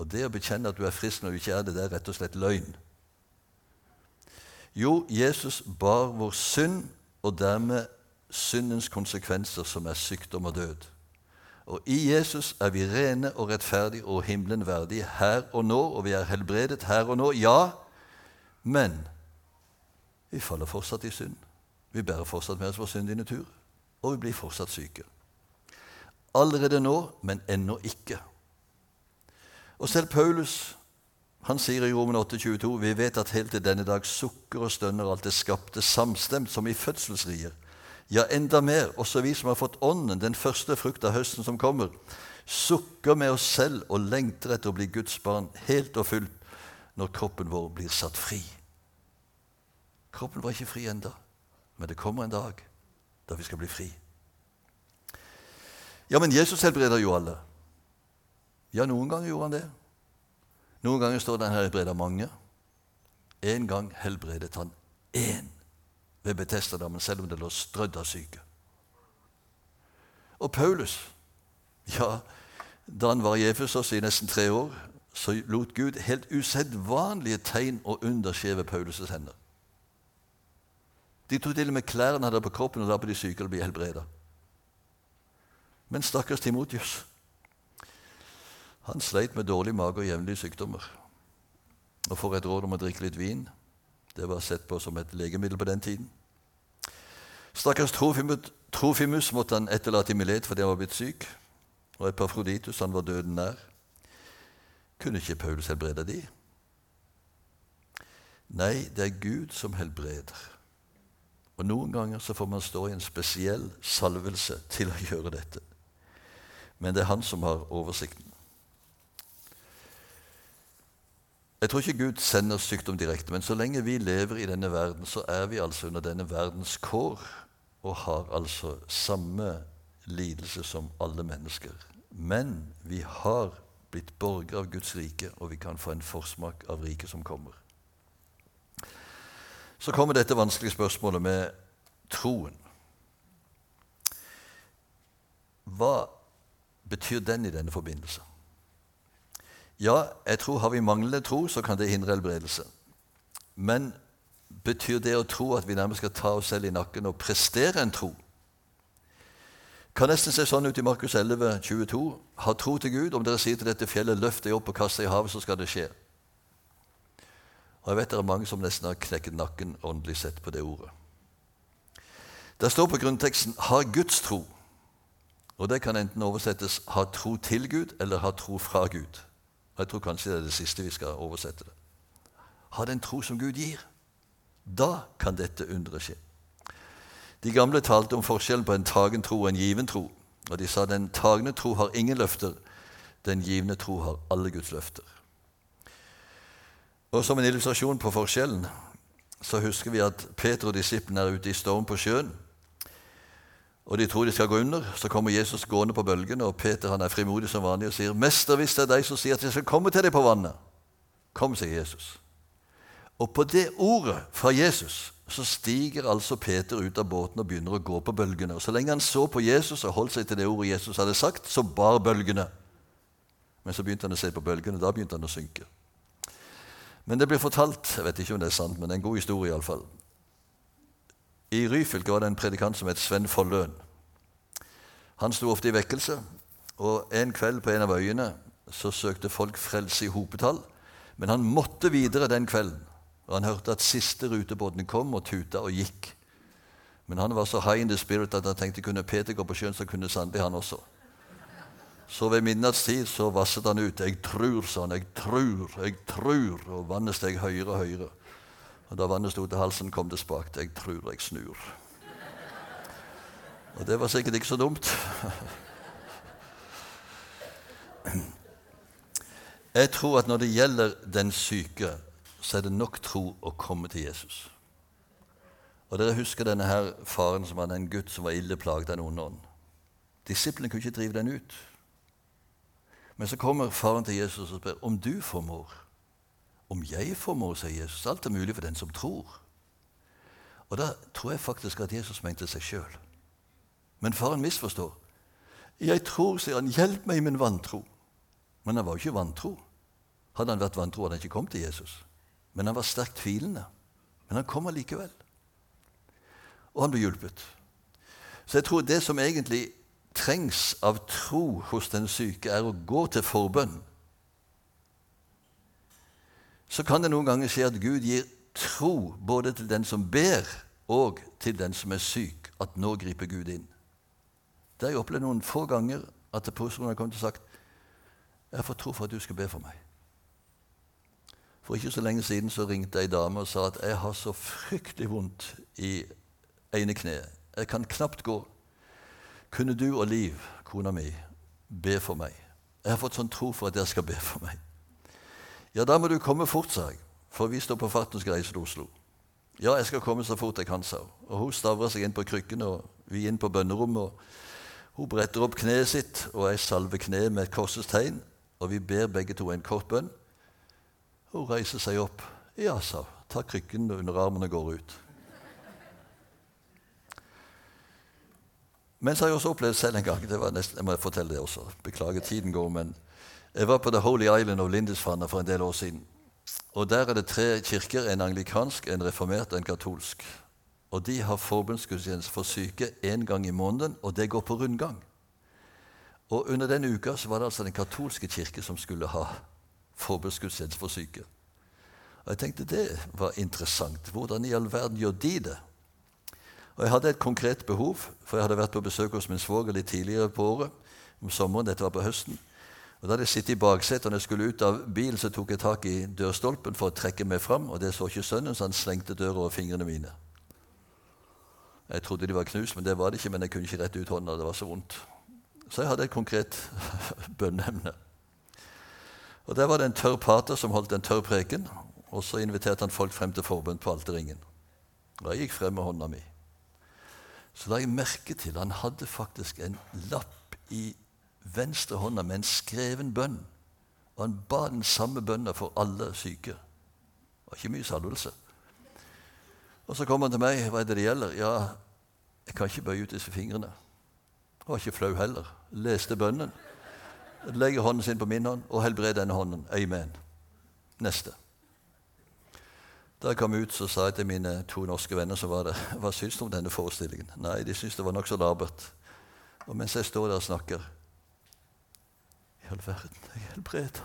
Og det å bekjenne at du er frisk når du ikke er det, det er rett og slett løgn. Jo, Jesus bar vår synd, og dermed syndens konsekvenser, som er sykdom og død. Og i Jesus er vi rene og rettferdige og himmelen verdige her og nå, og vi er helbredet her og nå, ja, men vi faller fortsatt i synd. Vi bærer fortsatt med oss vår synd i natur og vi blir fortsatt syke. Allerede nå, men ennå ikke. Og selv Paulus han sier i Romen 8,22.: Vi vet at helt til denne dag sukker og stønner alt det skapte samstemt som i fødselsrier. Ja, enda mer, også vi som har fått Ånden, den første frukt av høsten som kommer, sukker med oss selv og lengter etter å bli Guds barn helt og fullt når kroppen vår blir satt fri. Kroppen var ikke fri enda, men det kommer en dag da vi skal bli fri. Ja, men Jesus helbreder jo alle. Ja, noen ganger gjorde han det. Noen ganger står det han helbreder mange. En gang helbredet han én ved Betestadammen, selv om det lå strødd av syke. Og Paulus ja, Da han var i Efesos i nesten tre år, så lot Gud helt usedvanlige tegn og under skje ved Paulus' hender. De tok til og med klærne han hadde på kroppen og la på de syke og ble helbreda. Men stakkars Timotius han sleit med dårlig mage og jevnlige sykdommer. Og får et råd om å drikke litt vin. Det var sett på som et legemiddel på den tiden. Stakkars Trofimus måtte han etterlate i Milet fordi han var blitt syk. Og Epafroditus, han var døden nær. Kunne ikke Paulus helbrede de? Nei, det er Gud som helbreder. Og Noen ganger så får man stå i en spesiell salvelse til å gjøre dette. Men det er han som har oversikten. Jeg tror ikke Gud sender sykdom direkte, men så lenge vi lever i denne verden, så er vi altså under denne verdens kår og har altså samme lidelse som alle mennesker. Men vi har blitt borgere av Guds rike, og vi kan få en forsmak av riket som kommer. Så kommer dette vanskelige spørsmålet med troen. Hva betyr den i denne forbindelse? Ja, jeg tror har vi manglende tro, så kan det hindre helbredelse. Men betyr det å tro at vi nærmest skal ta oss selv i nakken og prestere en tro? Kan nesten se sånn ut i Markus 11, 22. Ha tro til Gud. Om dere sier til dette fjellet 'løft deg opp og kast deg i havet', så skal det skje. Og jeg vet det er mange som nesten har knekket nakken åndelig sett på det ordet. Det står på grunnteksten 'har Guds tro'. Og det kan enten oversettes 'ha tro til Gud' eller 'ha tro fra Gud'. Jeg tror kanskje det er det siste vi skal oversette det. Ha den tro som Gud gir. Da kan dette underet skje. De gamle talte om forskjellen på en tagen tro og en given tro. Og de sa den tagne tro har ingen løfter, den givne tro har alle Guds løfter. Og Som en illustrasjon på forskjellen så husker vi at Peter og disiplene er ute i storm på sjøen. Og de tror de skal gå under. Så kommer Jesus gående på bølgene, og Peter han er frimodig som vanlig og sier, 'Mester, hvis det er deg som sier at jeg skal komme til deg på vannet.' Kom, sier Jesus. Og på det ordet fra Jesus så stiger altså Peter ut av båten og begynner å gå på bølgene. Og Så lenge han så på Jesus og holdt seg til det ordet Jesus hadde sagt, så bar bølgene. Men så begynte han å se på bølgene, og da begynte han å synke. Men det blir fortalt jeg vet ikke om det er sant, men det er en god historie iallfall. I Ryfylke var det en predikant som het Sven Folløn. Han sto ofte i vekkelse, og en kveld på en av øyene så søkte folk frelse i hopetall. Men han måtte videre den kvelden. Og han hørte at siste rutebåten kom og tuta og gikk. Men han var så high in the spirit at han tenkte kunne Peter gå på sjøen, så kunne sannelig han også. Så ved midnattstid så vasset han ut. 'Jeg trur', sa han. 'Jeg trur, jeg trur'. Og vannet steg høyere og høyere. Og Da vannet sto til halsen, kom det spakt. 'Jeg trur jeg snur'. Og det var sikkert ikke så dumt. Jeg tror at når det gjelder den syke, så er det nok tro å komme til Jesus. Og Dere husker denne her faren som hadde en gutt som var ille plaget av en ond ånd. Disiplene kunne ikke drive den ut. Men så kommer faren til Jesus og spør om du formår. Om jeg formår, sier Jesus. Alt er mulig for den som tror. Og Da tror jeg faktisk at Jesus mente seg sjøl. Men faren misforstår. Jeg tror, sier han, hjelp meg i min vantro. Men han var jo ikke vantro. Hadde han vært vantro, hadde han ikke kommet til Jesus. Men han var sterkt tvilende. Men han kom allikevel. Og han ble hjulpet. Så jeg tror det som egentlig trengs av tro hos den syke, er å gå til forbønn. Så kan det noen ganger skje at Gud gir tro både til den som ber, og til den som er syk, at nå griper Gud inn. Det har jeg opplevd noen få ganger at personen har kommet og sagt jeg får tro for at du skal be for meg. For ikke så lenge siden så ringte ei dame og sa at jeg har så fryktelig vondt i ene kneet. Jeg kan knapt gå. Kunne du og Liv, kona mi, be for meg? Jeg har fått sånn tro for at dere skal be for meg. Ja, da må du komme fort, sa jeg, for vi står på farten og skal reise til Oslo. Ja, jeg skal komme så fort jeg kan, sa hun. Og hun stavra seg inn på krykken, og vi inn på bønnerommet. og Hun bretter opp kneet sitt, og jeg salver kneet med et korsets tegn. Og vi ber begge to en kort bønn. Hun reiser seg opp. Ja, sa hun. Tar krykken under armen og går ut. Men så har jeg også opplevd selv en gang det var nesten, Jeg må fortelle det også. Beklager, tiden går. men Jeg var på The Holy Island of Lindisfarne for en del år siden. Og Der er det tre kirker. En anglikansk, en reformert og en katolsk. Og de har forbundsgudstjeneste for syke én gang i måneden, og det går på rundgang. Og Under den uka så var det altså den katolske kirke som skulle ha forbundsgudstjeneste for syke. Og Jeg tenkte det var interessant. Hvordan i all verden gjør de det? Og Jeg hadde et konkret behov, for jeg hadde vært på besøk hos min svoger litt tidligere på året. om sommeren, Dette var på høsten. Og Da hadde jeg sittet i baksetet, og når jeg skulle ut av bilen, så tok jeg tak i dørstolpen for å trekke meg fram. og Det så ikke sønnen, så han slengte døra over fingrene mine. Jeg trodde de var knust, men det var det ikke. Men jeg kunne ikke rette ut hånda. Det var så vondt. Så jeg hadde et konkret bønneemne. Og Der var det en tørr pater som holdt en tørr preken. Og så inviterte han folk frem til forbønn på alterringen. Og jeg gikk frem med hånda mi. Så la jeg merke til han hadde faktisk en lapp i venstre hånda med en skreven bønn. Og han ba den samme bønna for alle syke. Det var ikke mye salvelse. Og så kom han til meg. Hva er det det gjelder? Ja, jeg kan ikke bøye ut disse fingrene. Jeg var ikke flau heller. Leste bønnen. Legger hånden sin på min hånd og helbreder denne hånden. Amen. Neste. Da jeg kom ut, så sa jeg til mine to norske venner som var der, hva syns du om denne forestillingen. Nei, de syntes det var nokså labert. Og mens jeg står der og snakker I all verden, jeg helbreder.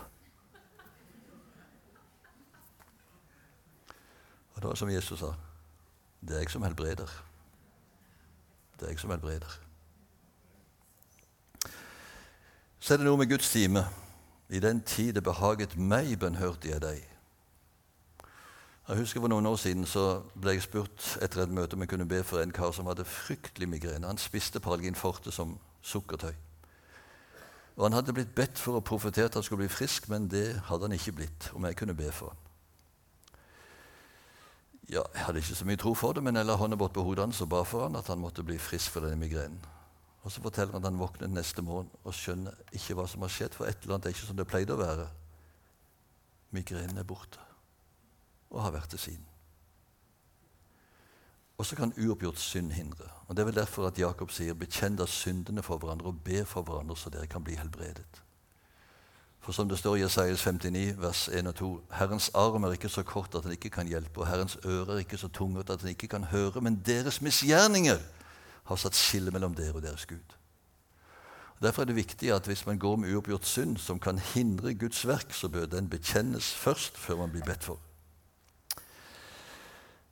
Og det var som Jesus sa. Det er jeg som helbreder. Det er jeg som helbreder. Så er det noe med Guds time. I den tid det behaget meg, bønnhørte jeg deg. Jeg husker For noen år siden så ble jeg spurt etter et møte om jeg kunne be for en kar som hadde fryktelig migrene. Han spiste Paralgin forte som sukkertøy. Og Han hadde blitt bedt for å profetere at han skulle bli frisk, men det hadde han ikke blitt. om jeg kunne be for han. Ja, Jeg hadde ikke så mye tro for det, men jeg la hånda bort på hodet hans og ba for han at han måtte bli frisk for denne migrenen. Og Så forteller han at han våkner neste morgen og skjønner ikke hva som har skjedd, for et eller annet er ikke som det pleide å være. Migrenen er borte og har vært det siden. Og så kan uoppgjort synd hindre. Og Det er vel derfor at Jakob sier 'bekjenn da syndene for hverandre og be for hverandre, så dere kan bli helbredet'. For som det står i Jesajas 59, vers 1 og 2.: Herrens arm er ikke så kort at den ikke kan hjelpe, og Herrens øre er ikke så tungt at den ikke kan høre, men deres misgjerninger har satt skille mellom dere og deres Gud. Og derfor er det viktig at hvis man går med uoppgjort synd som kan hindre Guds verk, så bør den bekjennes først, før man blir bedt for.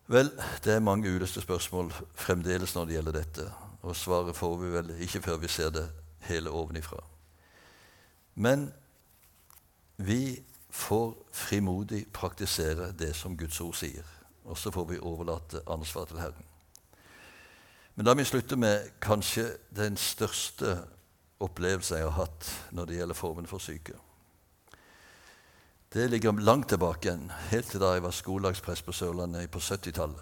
Vel, det er mange uløste spørsmål fremdeles når det gjelder dette. Og svaret får vi vel ikke før vi ser det hele ovenifra. Men vi får frimodig praktisere det som Guds ord sier. Og så får vi overlate ansvaret til Herren. Men la meg slutte med kanskje den største opplevelsen jeg har hatt når det gjelder formen for syke. Det ligger langt tilbake igjen, helt til da jeg var skolelagsprest på Sørlandet på 70-tallet.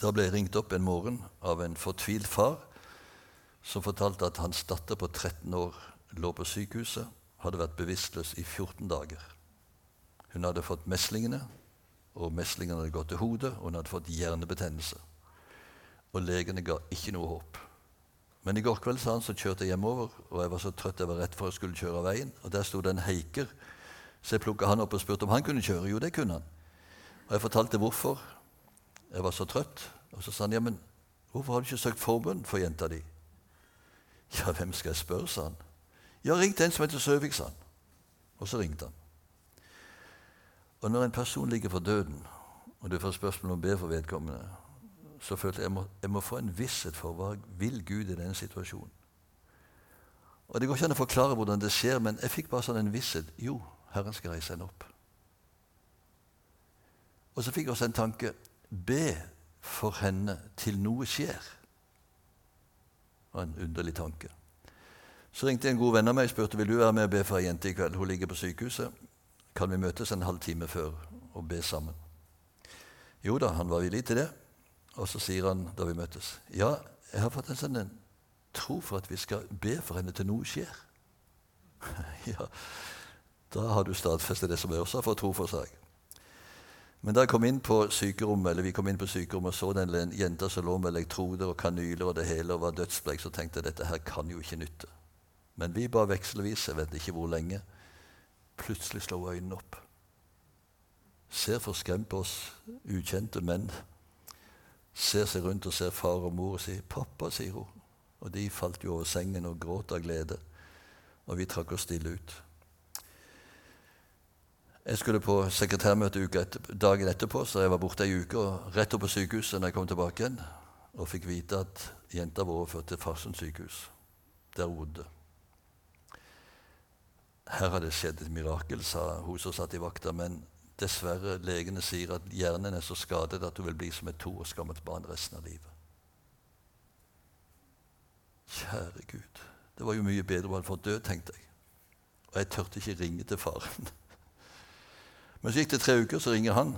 Da ble jeg ringt opp en morgen av en fortvilt far som fortalte at hans datter på 13 år lå på sykehuset, hadde vært bevisstløs i 14 dager. Hun hadde fått meslingene, og meslingene hadde gått til hodet, og hun hadde fått hjernebetennelse. Og legene ga ikke noe håp. Men i går kveld sa han, så kjørte jeg hjemover, og jeg var så trøtt jeg var rett for å skulle kjøre av veien. Og der sto det en heiker så jeg plukka han opp og spurte om han kunne kjøre. Jo, det kunne han. Og jeg fortalte hvorfor. Jeg var så trøtt. Og så sa han, ja, men hvorfor har du ikke søkt forbund for jenta di? Ja, hvem skal jeg spørre, sa han. Ja, ring til en som heter Søvik, sa han. Og så ringte han. Og når en person ligger for døden, og du får spørsmål om å be for vedkommende, så følte jeg jeg jeg må få en visshet for hva vil Gud i denne situasjonen. Og Det går ikke an å forklare hvordan det skjer, men jeg fikk bare sånn en visshet. Jo, Herren skal reise henne opp. Og så fikk vi også en tanke. Be for henne til noe skjer. Det var en underlig tanke. Så ringte en god venn av meg og spurte vil du være med og be for ei jente i kveld. Hun ligger på sykehuset. Kan vi møtes en halv time før og be sammen? Jo da, han var villig til det. Og så sier han da vi møttes, ja, jeg har fått en sånn en tro for at vi skal be for henne til noe skjer. ja, da har du stadfestet det som jeg også har fått tro for seg. Men da jeg kom inn på sykerommet, eller vi kom inn på sykerommet og så den jenta som lå med elektroder og kanyler og det hele og var dødsbleik, så tenkte jeg dette her kan jo ikke nytte. Men vi ba vekselvis, jeg vet ikke hvor lenge. Plutselig slo øynene opp. Ser forskremt på oss ukjente menn ser seg rundt og ser far og mor og sier 'Pappa', sier hun. Og de falt jo over sengen og gråt av glede. Og vi trakk oss stille ut. Jeg skulle på sekretærmøte etter, dagen etterpå, så jeg var borte ei uke. og Rett opp på sykehuset når jeg kom tilbake igjen, og fikk vite at jenta var overført til Farsund sykehus, der bodde. Her har det skjedd et mirakel, sa hun som satt i vakta, men dessverre, legene sier at hjernen er så skadet at hun vil bli som et to år gammelt barn resten av livet. Kjære Gud. Det var jo mye bedre om han fått dø, tenkte jeg. Og jeg tørte ikke ringe til faren. Men så gikk det tre uker, så ringer han.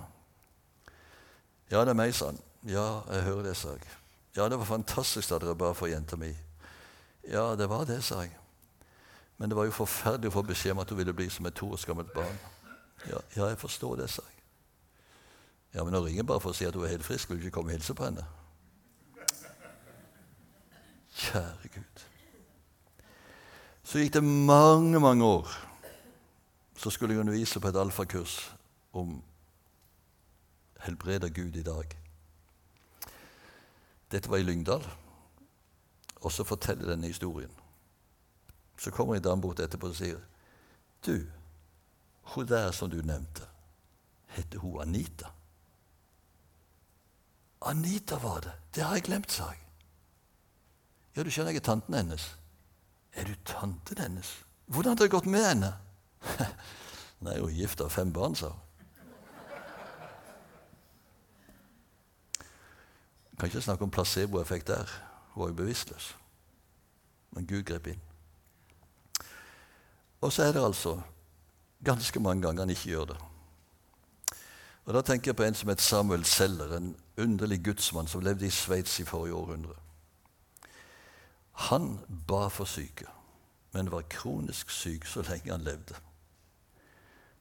Ja, det er meg, sa han. Ja, jeg hører det, sa jeg. Ja, det var fantastisk da dere ba for jenta mi. Ja, det var det, sa jeg. Men det var jo forferdelig å få beskjed om at hun ville bli som et to år gammelt barn. Ja, ja, jeg forstår det, sa jeg. Ja, Men nå ringer bare for å si at hun er helt frisk. Vil du ikke komme og hilse på henne? Kjære Gud. Så gikk det mange, mange år. Så skulle jeg undervise på et alfakurs om helbreder Gud i dag. Dette var i Lyngdal. Og så forteller denne historien. Så kommer en dame bort etterpå og sier Du, hun der som du nevnte, heter hun Anita? Anita var det. Det har jeg glemt, sa jeg. Ja, du skjønner, jeg er tanten hennes. Er du tanten hennes? Hvordan har det gått med henne? Hun er gift av fem barn, sa hun. Kan ikke snakke om placeboeffekt der. Hun var jo bevisstløs. Men Gud grep inn. Og så er det altså ganske mange ganger han ikke gjør det. Og Da tenker jeg på en som het Samuel Seller, en underlig gudsmann som levde i Sveits i forrige århundre. Han ba for syke, men var kronisk syk så lenge han levde.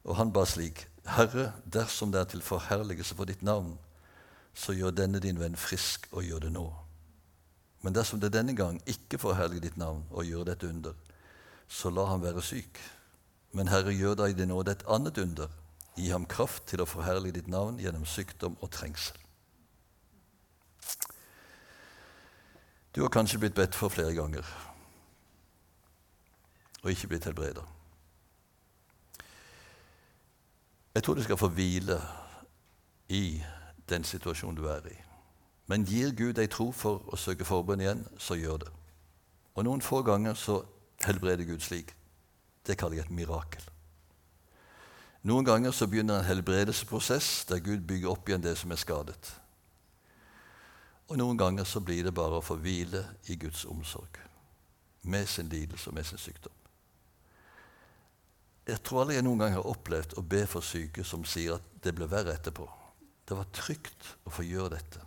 Og han ba slik.: Herre, dersom det er til forherligelse for ditt navn, så gjør denne din venn frisk, og gjør det nå. Men dersom det denne gang ikke forherliger ditt navn og gjør dette under, så la ham være syk. Men Herre, gjør deg det nåde et annet under. Gi ham kraft til å forherlige ditt navn gjennom sykdom og trengsel. Du har kanskje blitt bedt for flere ganger og ikke blitt helbreda. Jeg tror du skal få hvile i den situasjonen du er i. Men gir Gud deg tro for å søke forbønn igjen, så gjør det. Og noen få ganger så helbreder Gud slik. Det kaller jeg et mirakel. Noen ganger så begynner en helbredelsesprosess der Gud bygger opp igjen det som er skadet. Og noen ganger så blir det bare å få hvile i Guds omsorg med sin lidelse og med sin sykdom. Jeg tror aldri jeg noen gang har opplevd å be for syke som sier at det ble verre etterpå. Det var trygt å få gjøre dette.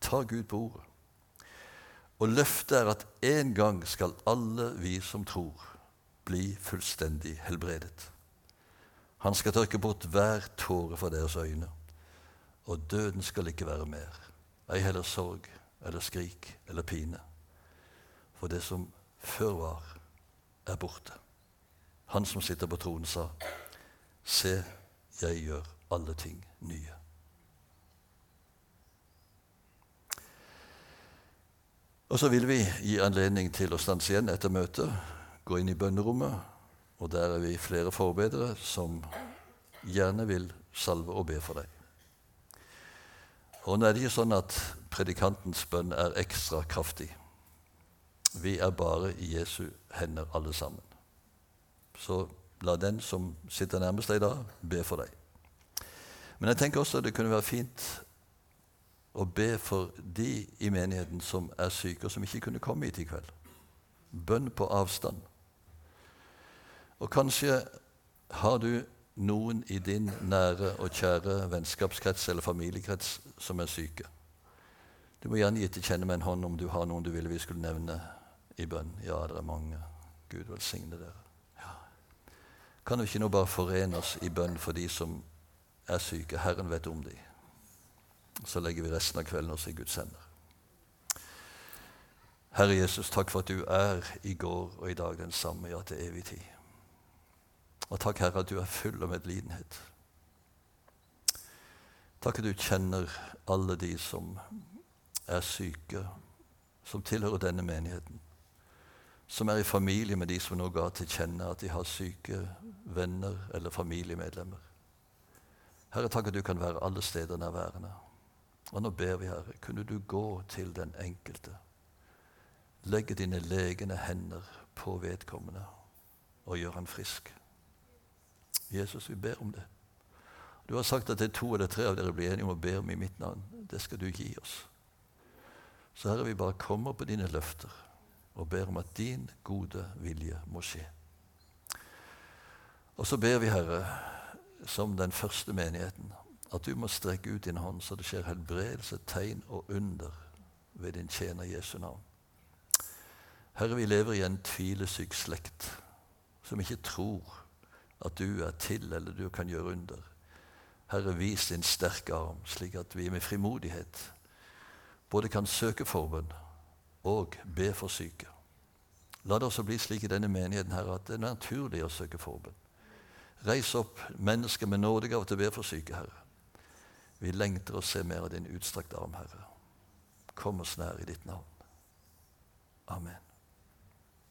Ta Gud på ordet. Og løftet er at en gang skal alle vi som tror, bli fullstendig helbredet. Han skal tørke bort hver tåre fra deres øyne, og døden skal ikke være mer. Ei heller sorg eller skrik eller pine. For det som før var, er borte. Han som sitter på tronen, sa, Se, jeg gjør alle ting nye. Og så vil vi gi anledning til å stanse igjen etter møtet, gå inn i bønnerommet, og der er vi flere forbedere som gjerne vil salve og be for deg. Og nå er det ikke sånn at predikantens bønn er ekstra kraftig. Vi er bare i Jesu hender alle sammen. Så la den som sitter nærmest deg da, be for deg. Men jeg tenker også at det kunne være fint å be for de i menigheten som er syke, og som ikke kunne komme hit i kveld. Bønn på avstand. Og kanskje har du noen i din nære og kjære vennskapskrets eller familiekrets som er syke. Du må gjerne gi til kjenne med en hånd om du har noen du ville vi skulle nevne i bønn. Ja, det er mange. Gud velsigne dere. Kan vi ikke nå bare forene oss i bønn for de som er syke? Herren vet om dem. Så legger vi resten av kvelden oss i Guds hender. Herre Jesus, takk for at du er i går og i dag den samme, ja, til evig tid. Og takk, Herre, at du er full av medlidenhet. Takk at du kjenner alle de som er syke, som tilhører denne menigheten, som er i familie med de som nå ga til kjenne at de har syke venner eller familiemedlemmer. Herre, takk at du kan være alle steder nærværende. Og nå ber vi, Herre, kunne du gå til den enkelte, legge dine legende hender på vedkommende og gjøre han frisk. Jesus, vi ber om det. Du har sagt at det er to eller tre av dere blir enige om å be om i mitt navn. Det skal du gi oss. Så Herre, vi bare kommer på dine løfter og ber om at din gode vilje må skje. Og så ber vi, Herre, som den første menigheten, at du må strekke ut din hånd så det skjer helbredelse, tegn og under ved din tjener Jesu navn. Herre, vi lever i en tvilesyk slekt som ikke tror at du er til eller du kan gjøre under. Herre, vis din sterke arm, slik at vi med frimodighet både kan søke forbønn og be for syke. La det også bli slik i denne menigheten her at det er naturlig å søke forbønn. Reis opp mennesker med nådegave til å be for syke, Herre. Vi lengter å se mer av din utstrakte arm, Herre. Kom oss nær i ditt navn. Amen.